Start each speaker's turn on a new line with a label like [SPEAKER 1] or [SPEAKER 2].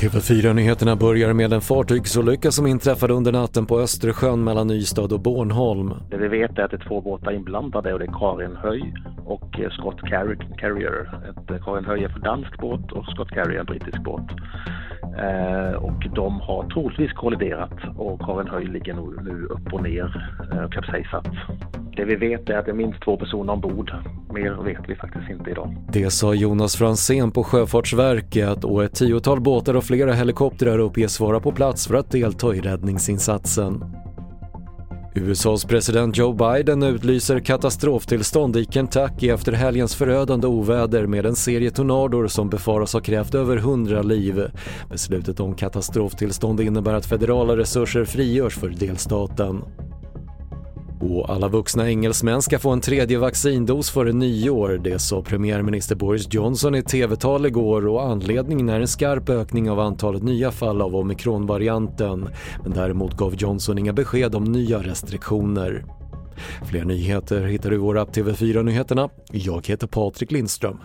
[SPEAKER 1] TV4-nyheterna börjar med en fartygsolycka som inträffade under natten på Östersjön mellan Ystad och Bornholm.
[SPEAKER 2] Det vi vet är att det är två båtar inblandade och det är Karin Höj och eh, Scott Carrier. Ett, eh, Karin Höj är för dansk båt och Scott Carrier är en brittisk båt. Eh, och de har troligtvis kolliderat och Karin Höj ligger nu, nu upp och ner eh, kapsejsat. Det vi vet är att det är minst två personer ombord. Mer vet vi faktiskt inte idag.
[SPEAKER 1] Det sa Jonas Fransén på Sjöfartsverket och ett tiotal båtar och flera helikoptrar uppges vara på plats för att delta i räddningsinsatsen. USAs president Joe Biden utlyser katastroftillstånd i Kentucky efter helgens förödande oväder med en serie tornador som befaras ha krävt över 100 liv. Beslutet om katastroftillstånd innebär att federala resurser frigörs för delstaten. Och alla vuxna engelsmän ska få en tredje vaccindos före nyår, det sa premiärminister Boris Johnson i tv-tal igår och anledningen är en skarp ökning av antalet nya fall av omikronvarianten. Men däremot gav Johnson inga besked om nya restriktioner. Fler nyheter hittar du i vår app TV4 Nyheterna. Jag heter Patrik Lindström.